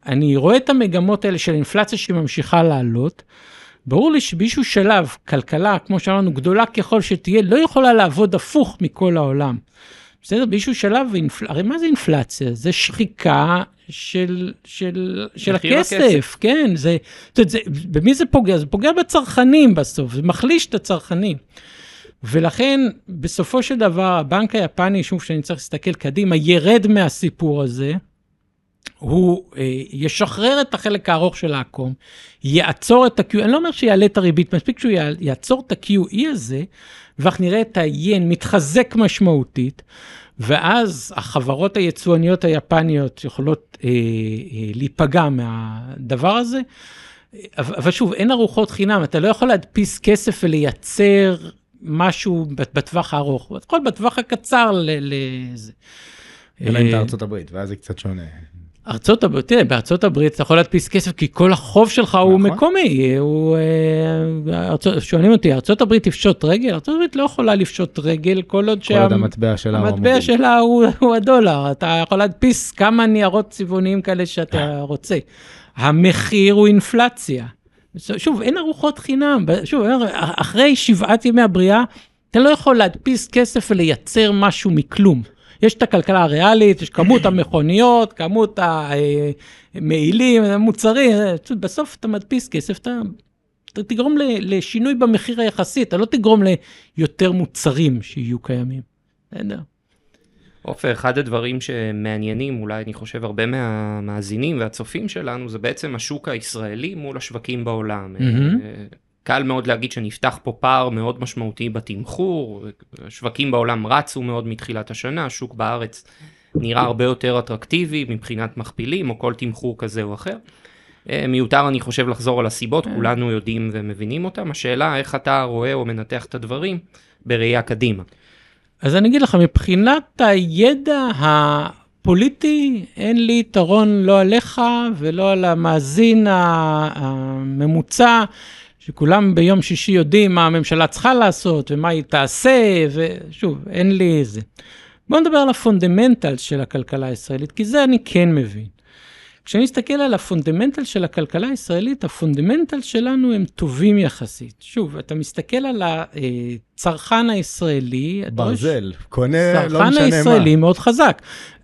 [SPEAKER 3] ואני רואה את המגמות האלה של אינפלציה שממשיכה לעלות, ברור לי שבאיזשהו שלב, כלכלה, כמו שאמרנו, גדולה ככל שתהיה, לא יכולה לעבוד הפוך מכל העולם. בסדר? באיזשהו שלב, אינפל... הרי מה זה אינפלציה? זה שחיקה של, של, של הכסף,
[SPEAKER 1] הכסף.
[SPEAKER 3] כן, זה, זאת אומרת, זה, במי זה פוגע? זה פוגע בצרכנים בסוף, זה מחליש את הצרכנים. ולכן, בסופו של דבר, הבנק היפני, שוב, שאני צריך להסתכל קדימה, ירד מהסיפור הזה, הוא אה, ישחרר את החלק הארוך של העקום, יעצור את ה-QE, אני לא אומר שיעלה את הריבית, מספיק שהוא יע- יעצור את ה-QE הזה, ואנחנו נראה את ה-ין מתחזק משמעותית, ואז החברות היצואניות היפניות יכולות אה, אה, להיפגע מהדבר הזה. אבל שוב, אין ארוחות חינם, אתה לא יכול להדפיס כסף ולייצר משהו בטווח הארוך, לפחות בטווח הקצר לזה.
[SPEAKER 2] אלא אם
[SPEAKER 3] אה,
[SPEAKER 2] אתה ארצות הברית, ואז זה קצת שונה.
[SPEAKER 3] ארצות הברית, תראה, בארצות הברית אתה יכול להדפיס כסף כי כל החוב שלך הוא
[SPEAKER 2] נכון.
[SPEAKER 3] מקומי, הוא, אה, ארצות, שואלים אותי, ארצות הברית תפשוט רגל? ארצות הברית לא יכולה לפשוט רגל כל עוד
[SPEAKER 2] כל עוד המטבע שלה הוא
[SPEAKER 3] המטבע. שלה הוא, הוא הדולר, אתה יכול להדפיס כמה ניירות צבעוניים כאלה שאתה רוצה. המחיר הוא אינפלציה. שוב, אין ארוחות חינם, שוב, אחרי שבעת ימי הבריאה, אתה לא יכול להדפיס כסף ולייצר משהו מכלום. יש את הכלכלה הריאלית, יש כמות המכוניות, כמות המעילים, המוצרים, פשוט בסוף אתה מדפיס כסף, אתה, אתה תגרום לשינוי במחיר היחסי, אתה לא תגרום ליותר מוצרים שיהיו קיימים. בסדר.
[SPEAKER 1] עופר, אחד הדברים שמעניינים, אולי אני חושב הרבה מהמאזינים והצופים שלנו, זה בעצם השוק הישראלי מול השווקים בעולם.
[SPEAKER 3] מהמם.
[SPEAKER 1] קל מאוד להגיד שנפתח פה פער מאוד משמעותי בתמחור, שווקים בעולם רצו מאוד מתחילת השנה, השוק בארץ נראה הרבה יותר אטרקטיבי מבחינת מכפילים או כל תמחור כזה או אחר. אה, מיותר אני חושב לחזור על הסיבות,
[SPEAKER 3] כן.
[SPEAKER 1] כולנו יודעים ומבינים אותם, השאלה איך אתה רואה או מנתח את הדברים בראייה קדימה.
[SPEAKER 3] אז אני אגיד לך, מבחינת הידע הפוליטי, אין לי יתרון לא עליך ולא על המאזין הממוצע, שכולם ביום שישי יודעים מה הממשלה צריכה לעשות ומה היא תעשה, ושוב, אין לי זה. בואו נדבר על ה fundamental של הכלכלה הישראלית, כי זה אני כן מבין. כשאני מסתכל על ה fundamental של הכלכלה הישראלית, ה fundamental שלנו הם טובים יחסית. שוב, אתה מסתכל על הצרכן הישראלי,
[SPEAKER 2] ברזל, קונה לא
[SPEAKER 3] הצרכן
[SPEAKER 2] משנה
[SPEAKER 3] הישראלי
[SPEAKER 2] מה.
[SPEAKER 3] מאוד חזק.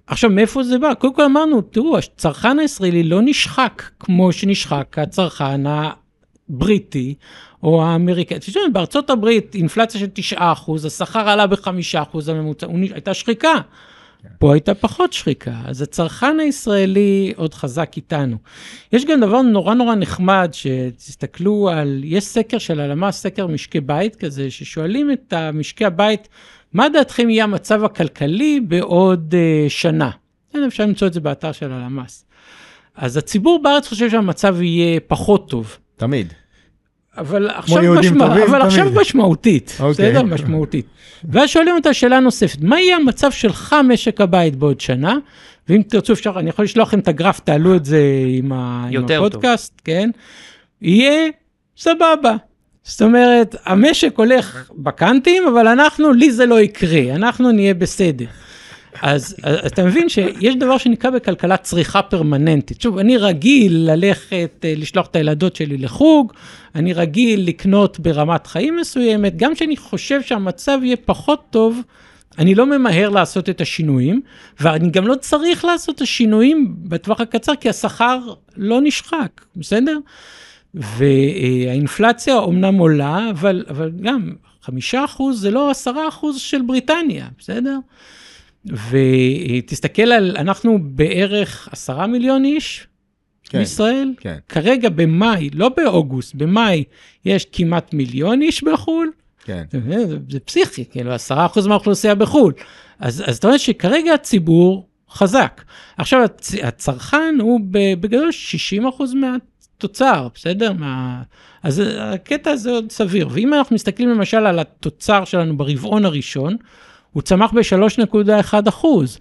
[SPEAKER 3] עכשיו, מאיפה זה בא? קודם כל אמרנו, תראו, הצרכן הישראלי לא נשחק כמו שנשחק הצרכן הבריטי או האמריקאי. תשמעו, בארצות הברית אינפלציה של 9%, השכר עלה ב-5% הממוצע, הייתה שחיקה. פה הייתה פחות שחיקה, אז הצרכן הישראלי עוד חזק איתנו. יש גם דבר נורא נורא נחמד, שתסתכלו על, יש סקר של הלמ"ס, סקר משקי בית כזה, ששואלים את משקי הבית, מה דעתכם יהיה המצב הכלכלי בעוד uh, שנה? כן, אפשר למצוא את זה באתר של הלמ"ס. אז הציבור בארץ חושב שהמצב יהיה פחות טוב.
[SPEAKER 2] תמיד.
[SPEAKER 3] אבל עכשיו, משמע,
[SPEAKER 2] טובים,
[SPEAKER 3] אבל
[SPEAKER 2] תמיד.
[SPEAKER 3] עכשיו משמעותית,
[SPEAKER 2] אוקיי.
[SPEAKER 3] בסדר? משמעותית. ואז שואלים אותה שאלה נוספת, מה יהיה המצב שלך משק הבית בעוד שנה? ואם תרצו אפשר, אני יכול לשלוח לכם את הגרף, תעלו את זה עם, ה, עם
[SPEAKER 1] יותר טוב.
[SPEAKER 3] הפודקאסט, כן? יהיה סבבה. זאת אומרת, המשק הולך בקאנטים, אבל אנחנו, לי זה לא יקרה, אנחנו נהיה בסדר. אז, אז אתה מבין שיש דבר שנקרא בכלכלה צריכה פרמננטית. שוב, אני רגיל ללכת, אה, לשלוח את הילדות שלי לחוג, אני רגיל לקנות ברמת חיים מסוימת, גם כשאני חושב שהמצב יהיה פחות טוב, אני לא ממהר לעשות את השינויים, ואני גם לא צריך לעשות את השינויים בטווח הקצר, כי השכר לא נשחק, בסדר? והאינפלציה אומנם עולה, אבל, אבל גם חמישה אחוז זה לא עשרה אחוז של בריטניה, בסדר? ותסתכל על, אנחנו בערך עשרה מיליון איש
[SPEAKER 2] כן,
[SPEAKER 3] בישראל.
[SPEAKER 2] כן.
[SPEAKER 3] כרגע במאי, לא באוגוסט, במאי יש כמעט מיליון איש בחו"ל.
[SPEAKER 2] כן.
[SPEAKER 3] זה, זה פסיכי, כאילו עשרה אחוז מהאוכלוסייה בחו"ל. אז, אז אתה אומר שכרגע הציבור חזק. עכשיו הצ, הצרכן הוא בגדול 60 אחוז מהתוצר, בסדר? מה... אז הקטע הזה עוד סביר. ואם אנחנו מסתכלים למשל על התוצר שלנו ברבעון הראשון, הוא צמח ב-3.1 אחוז.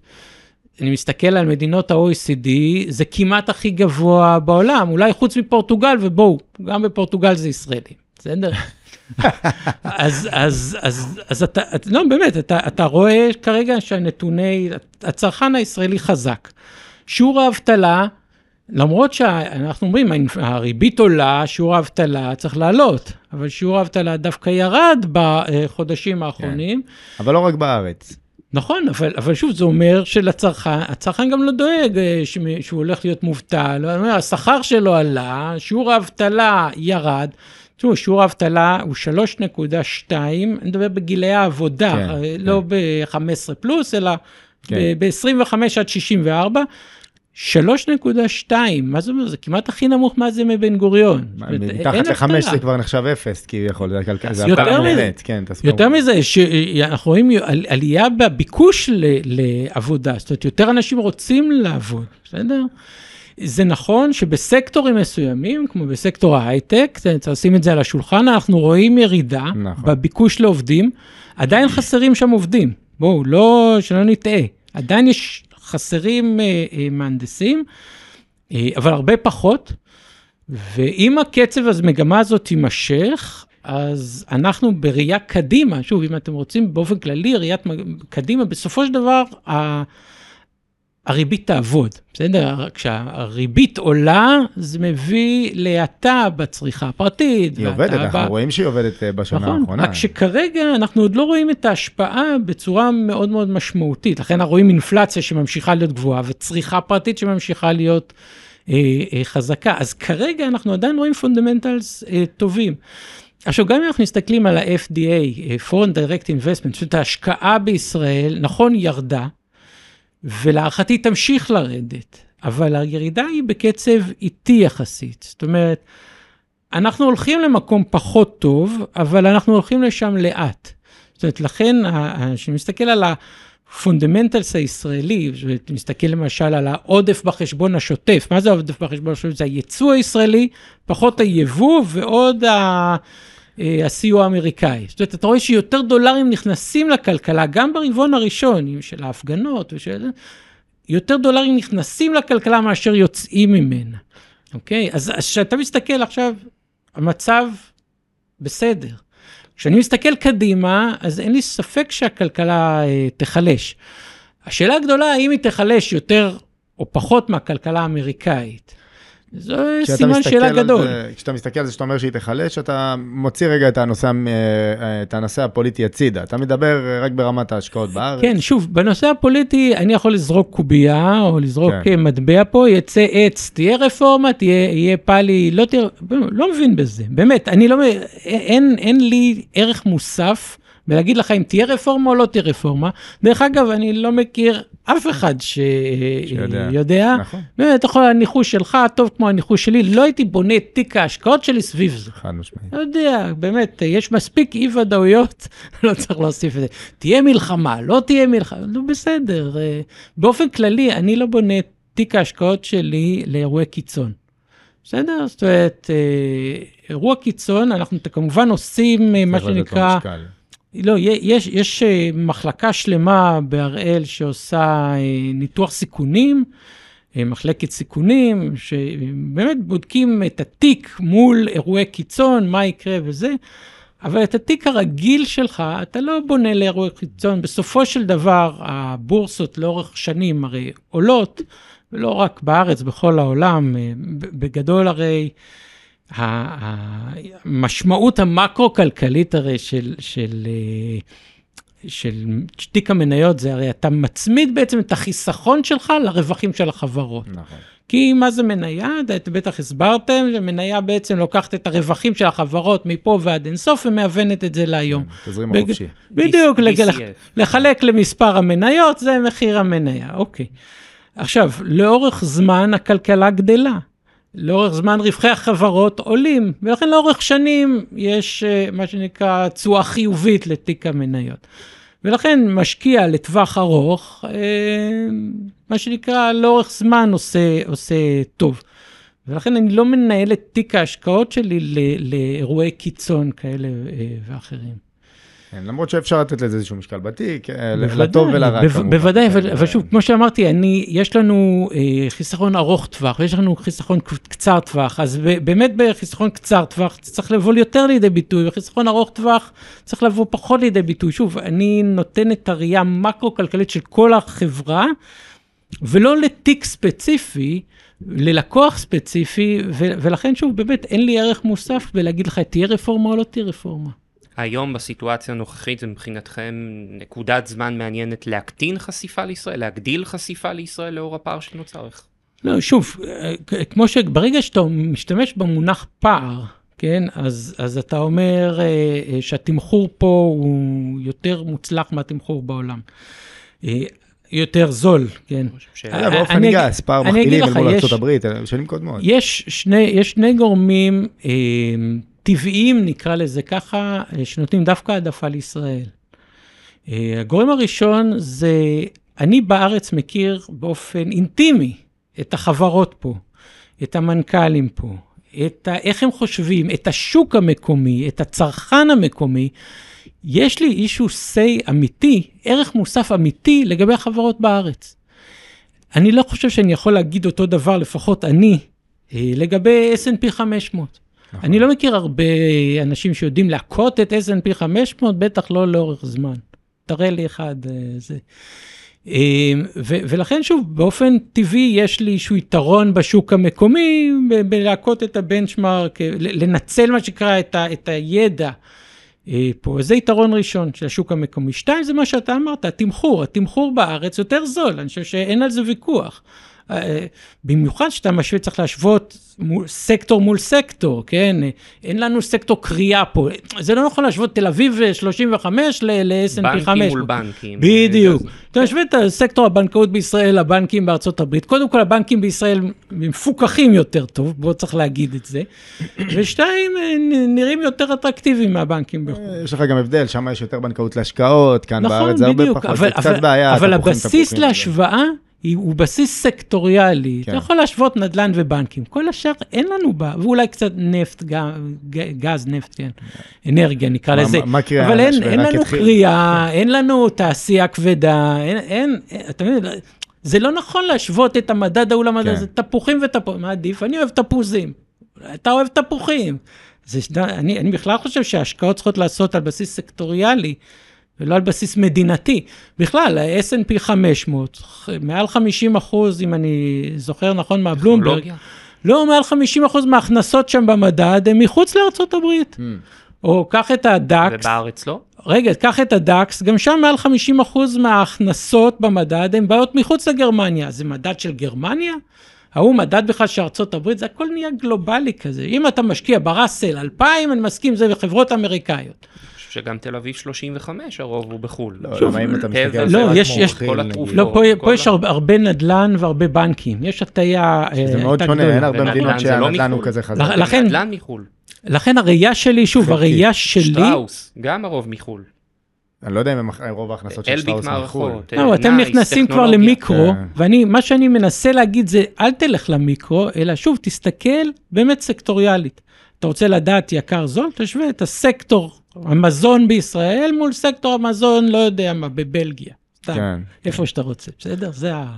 [SPEAKER 3] אני מסתכל על מדינות ה-OECD, זה כמעט הכי גבוה בעולם, אולי חוץ מפורטוגל, ובואו, גם בפורטוגל זה ישראלי, בסדר? [LAUGHS] אז, אז, אז, אז אתה, את- לא, באמת, אתה, אתה רואה כרגע שהנתוני, הצרכן הישראלי חזק. שיעור האבטלה, למרות שאנחנו אומרים, הריבית עולה, שיעור האבטלה צריך לעלות, אבל שיעור האבטלה דווקא ירד בחודשים האחרונים.
[SPEAKER 2] אבל לא רק בארץ.
[SPEAKER 3] נכון, אבל, אבל שוב, זה אומר שלצרכן, הצרכן גם לא דואג אה, שהוא הולך להיות מובטל, השכר שלו עלה, שיעור האבטלה ירד. תראו, שיעור האבטלה הוא 3.2, אני מדבר בגילי העבודה,
[SPEAKER 2] כן,
[SPEAKER 3] אה,
[SPEAKER 2] כן.
[SPEAKER 3] לא ב-15 פלוס, אלא
[SPEAKER 2] כן.
[SPEAKER 3] ב-25 עד 64. 3.2, מה זה אומר? זה כמעט הכי נמוך מאז ימי בן גוריון.
[SPEAKER 2] מתחת לחמש. זה כבר נחשב אפס, כביכול, זה זה
[SPEAKER 3] מזה.
[SPEAKER 2] מלאת, כן, תסבירו.
[SPEAKER 3] יותר מזה, שאנחנו רואים על- עלייה בביקוש לעבודה, זאת אומרת, יותר אנשים רוצים לעבוד, בסדר? זה נכון שבסקטורים מסוימים, כמו בסקטור ההייטק, צריך לשים את זה על השולחן, אנחנו רואים ירידה
[SPEAKER 2] נכון.
[SPEAKER 3] בביקוש לעובדים, עדיין חסרים שם עובדים, בואו, לא, שלא נטעה, עדיין יש חסרים אה, אה, מהנדסים, אה, אבל הרבה פחות, ואם הקצב, אז מגמה הזאת תימשך, אז אנחנו בראייה קדימה, שוב, אם אתם רוצים באופן כללי, ראיית קדימה, בסופו של דבר. הריבית תעבוד, בסדר? כשהריבית עולה, זה מביא להאטה בצריכה הפרטית.
[SPEAKER 2] היא עובדת, אנחנו
[SPEAKER 3] ב-
[SPEAKER 2] רואים שהיא עובדת אה, בשנה
[SPEAKER 3] נכון,
[SPEAKER 2] האחרונה.
[SPEAKER 3] רק שכרגע אנחנו עוד לא רואים את ההשפעה בצורה מאוד מאוד משמעותית. לכן אנחנו רואים אינפלציה שממשיכה להיות גבוהה וצריכה פרטית שממשיכה להיות אה, אה, חזקה. אז כרגע אנחנו עדיין רואים fundamentals אה, טובים. עכשיו, גם אם אנחנו מסתכלים על ה-FDI, אה, Foreign Direct Investment, זאת ההשקעה בישראל, נכון, ירדה, ולהערכתי תמשיך לרדת, אבל הירידה היא בקצב איטי יחסית. זאת אומרת, אנחנו הולכים למקום פחות טוב, אבל אנחנו הולכים לשם לאט. זאת אומרת, לכן, כשאני מסתכל על ה fundamentals הישראלי, מסתכל למשל על העודף בחשבון השוטף, מה זה העודף בחשבון השוטף? זה הייצוא הישראלי, פחות היבוא ועוד ה... אה, הסיוע האמריקאי. זאת אומרת, אתה רואה שיותר דולרים נכנסים לכלכלה, גם ברבעון הראשון, של ההפגנות ושל... יותר דולרים נכנסים לכלכלה מאשר יוצאים ממנה, אוקיי? אז כשאתה מסתכל עכשיו, המצב בסדר. כשאני מסתכל קדימה, אז אין לי ספק שהכלכלה אה, תיחלש. השאלה הגדולה, האם היא תיחלש יותר או פחות מהכלכלה האמריקאית. זה סימן שאלה גדול.
[SPEAKER 2] זה, כשאתה מסתכל על זה שאתה אומר שהיא תיחלש, אתה מוציא רגע את הנושא, אה, את הנושא הפוליטי הצידה. אתה מדבר רק ברמת ההשקעות בארץ.
[SPEAKER 3] כן, שוב, בנושא הפוליטי אני יכול לזרוק קובייה, או לזרוק כן. מטבע פה, יצא עץ, תהיה רפורמה, תהיה, יהיה פאלי, לא תהיה, לא מבין בזה, באמת, אני לא, אין, אין לי ערך מוסף. ולהגיד לך אם תהיה רפורמה או לא תהיה רפורמה. דרך אגב, אני לא מכיר אף אחד שיודע. נכון. באמת, אתה יכול, הניחוש שלך טוב כמו הניחוש שלי, לא הייתי בונה את תיק ההשקעות שלי סביב זה.
[SPEAKER 2] חד משמעית.
[SPEAKER 3] לא יודע, באמת, יש מספיק אי ודאויות, [LAUGHS] לא צריך להוסיף את זה. תהיה מלחמה, לא תהיה מלחמה, נו בסדר. אה, באופן כללי, אני לא בונה את תיק ההשקעות שלי לאירועי קיצון. בסדר? זאת אומרת, אה, אירוע קיצון, אנחנו כמובן עושים אה, מה שנקרא... לא, יש, יש אה, מחלקה שלמה בהראל שעושה אה, ניתוח סיכונים, אה, מחלקת סיכונים, שבאמת בודקים את התיק מול אירועי קיצון, מה יקרה וזה, אבל את התיק הרגיל שלך, אתה לא בונה לאירועי קיצון. בסופו של דבר, הבורסות לאורך שנים הרי עולות, ולא רק בארץ, בכל העולם, בגדול הרי... המשמעות המקרו-כלכלית הרי של, של, אה, של תיק המניות זה הרי אתה מצמיד בעצם את החיסכון שלך לרווחים של החברות. נכון. כי מה זה מניה? אתם בטח הסברתם, שמניה בעצם לוקחת את הרווחים של החברות מפה ועד אינסוף ומאבנת את זה להיום.
[SPEAKER 2] כן, תזרים בג... החופשי.
[SPEAKER 3] בדיוק, לח... לחלק למספר המניות זה מחיר המניה, אוקיי. עכשיו, לאורך זמן הכלכלה גדלה. לאורך זמן רווחי החברות עולים, ולכן לאורך שנים יש אה, מה שנקרא תשואה חיובית לתיק המניות. ולכן משקיע לטווח ארוך, אה, מה שנקרא לאורך זמן עושה, עושה טוב. ולכן אני לא מנהל את תיק ההשקעות שלי לאירועי קיצון כאלה אה, ואחרים.
[SPEAKER 2] כן, למרות שאפשר לתת לזה איזשהו משקל בתיק, אה, לטוב ולרע בו,
[SPEAKER 3] כמובן. בוודאי, אבל, אבל שוב, כמו שאמרתי, אני, יש לנו אה, חיסכון ארוך טווח, ויש לנו חיסכון קצר טווח, אז באמת בחיסכון קצר טווח צריך לבוא יותר לידי ביטוי, וחיסכון ארוך טווח צריך לבוא פחות לידי ביטוי. שוב, אני נותן את הראייה המקרו-כלכלית של כל החברה, ולא לתיק ספציפי, ללקוח ספציפי, ולכן שוב, באמת אין לי ערך מוסף בלהגיד לך, תהיה רפורמה או לא תהיה רפורמה.
[SPEAKER 1] היום בסיטואציה הנוכחית זה מבחינתכם נקודת זמן מעניינת להקטין חשיפה לישראל, להגדיל חשיפה לישראל לאור הפער שנוצר?
[SPEAKER 3] לא, שוב, כמו שברגע שאתה משתמש במונח פער, כן, אז, אז אתה אומר אה, אה, שהתמחור פה הוא יותר מוצלח מהתמחור בעולם. אה, יותר זול, כן.
[SPEAKER 2] באופן גס, פער מכפילים אל מול ארה"ב, שנים קודמות.
[SPEAKER 3] יש שני גורמים טבעיים, נקרא לזה ככה, אה, שנותנים דווקא העדפה לישראל. אה, הגורם הראשון זה, אני בארץ מכיר באופן אינטימי את החברות פה, את המנכ"לים פה, את ה, איך הם חושבים, את השוק המקומי, את הצרכן המקומי. יש לי איזשהו say אמיתי, ערך מוסף אמיתי לגבי החברות בארץ. אני לא חושב שאני יכול להגיד אותו דבר, לפחות אני, אה, לגבי S&P 500. נכון. אני לא מכיר הרבה אנשים שיודעים להכות את S&P 500, בטח לא לאורך זמן. תראה לי אחד, אה, זה. אמ, ו- ולכן שוב, באופן טבעי יש לי איזשהו יתרון בשוק המקומי בלהכות את הבנצ'מארק, לנצל מה שנקרא את, ה- את הידע אה, פה. זה יתרון ראשון של השוק המקומי. שתיים, זה מה שאתה אמרת, התמחור. התמחור בארץ יותר זול, אני חושב שאין על זה ויכוח. אה, במיוחד שאתה משווה, צריך להשוות מול, סקטור מול סקטור, כן? אין לנו סקטור קריאה פה. זה לא נכון להשוות תל אביב 35 ל-S&P 500.
[SPEAKER 1] בנקים מול בנקים.
[SPEAKER 3] בדיוק. אתה משווה את סקטור הבנקאות בישראל לבנקים בארצות הברית. קודם כל, הבנקים בישראל מפוקחים יותר טוב, בוא צריך להגיד את זה. [COUGHS] ושתיים, נראים יותר אטרקטיביים מהבנקים בחו"ל.
[SPEAKER 2] יש לך גם הבדל, שם יש יותר בנקאות להשקעות, כאן נכון, בארץ זה הרבה פחות, זה קצת בעיה.
[SPEAKER 3] אבל הבסיס להשוואה... הוא בסיס סקטוריאלי, כן. אתה יכול להשוות נדל"ן ובנקים, כל השאר אין לנו בה, ואולי קצת נפט, גז, נפט, כן, אנרגיה נקרא לזה,
[SPEAKER 2] מה קריאה?
[SPEAKER 3] אבל אין, אין לנו קריאה, [LAUGHS] אין לנו תעשייה כבדה, אין, אין, אתה מבין, זה לא נכון להשוות את המדד ההוא למדד, כן. זה תפוחים ותפוחים, מה עדיף? אני אוהב תפוזים, אתה אוהב תפוחים. זה, אני, אני בכלל חושב שההשקעות צריכות לעשות על בסיס סקטוריאלי. ולא על בסיס מדינתי. בכלל, ה-S&P 500, מעל 50 אחוז, אם אני זוכר נכון מהבלומברג, לא, מעל 50 אחוז מההכנסות שם במדד הם מחוץ לארצות הברית. Mm. או קח את הדאקס.
[SPEAKER 1] ובארץ לא?
[SPEAKER 3] רגע, קח את הדאקס, גם שם מעל 50 אחוז מההכנסות במדד הן באות מחוץ לגרמניה. זה מדד של גרמניה? ההוא מדד בכלל של ארצות הברית, זה הכל נהיה גלובלי כזה. אם אתה משקיע בראסל 2000, אני מסכים, זה בחברות אמריקאיות.
[SPEAKER 1] שגם תל אביב 35 הרוב הוא בחו"ל.
[SPEAKER 2] לא, למה אם אתה מסתכל על
[SPEAKER 3] לא, יש, יש, כל התרופות. לא, פה, פה יש הרבה נדל"ן והרבה בנקים, יש הטיה
[SPEAKER 2] אה, זה מאוד שונה, אין הרבה מדינות לא שהנדל"ן הוא כזה חזק.
[SPEAKER 1] לכן, נדל"ן מחו"ל.
[SPEAKER 3] לכן הראייה שלי, שוב, הראייה שלי...
[SPEAKER 1] שטראוס, גם הרוב מחו"ל.
[SPEAKER 2] אני לא יודע אם רוב ההכנסות של שטראוס מחו"ל.
[SPEAKER 3] לא, אתם נכנסים כבר למיקרו, כן. ואני, מה שאני מנסה להגיד זה, אל תלך למיקרו, אלא שוב, תסתכל באמת סקטוריאלית. אתה רוצה לדעת יקר זול, תשווה את הסקטור המזון בישראל מול סקטור המזון, לא יודע מה, בבלגיה. סתם, כן. איפה שאתה רוצה, בסדר? זה ה...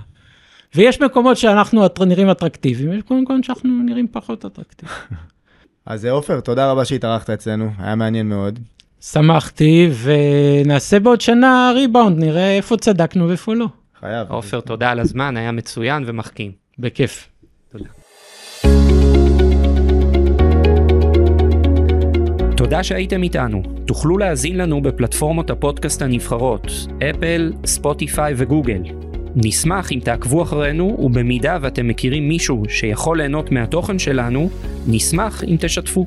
[SPEAKER 3] ויש מקומות שאנחנו נראים אטרקטיביים, ויש מקומות שאנחנו נראים פחות אטרקטיביים. [LAUGHS]
[SPEAKER 2] אז עופר, תודה רבה שהתארחת אצלנו, היה מעניין מאוד.
[SPEAKER 3] שמחתי, ונעשה בעוד שנה ריבאונד, נראה איפה צדקנו ואיפה לא.
[SPEAKER 2] חייב.
[SPEAKER 1] עופר, תודה על הזמן, היה מצוין ומחכים.
[SPEAKER 3] בכיף.
[SPEAKER 1] תודה. תודה שהייתם איתנו. תוכלו להאזין לנו בפלטפורמות הפודקאסט הנבחרות, אפל, ספוטיפיי וגוגל. נשמח אם תעקבו אחרינו, ובמידה ואתם מכירים מישהו שיכול ליהנות מהתוכן שלנו, נשמח אם תשתפו.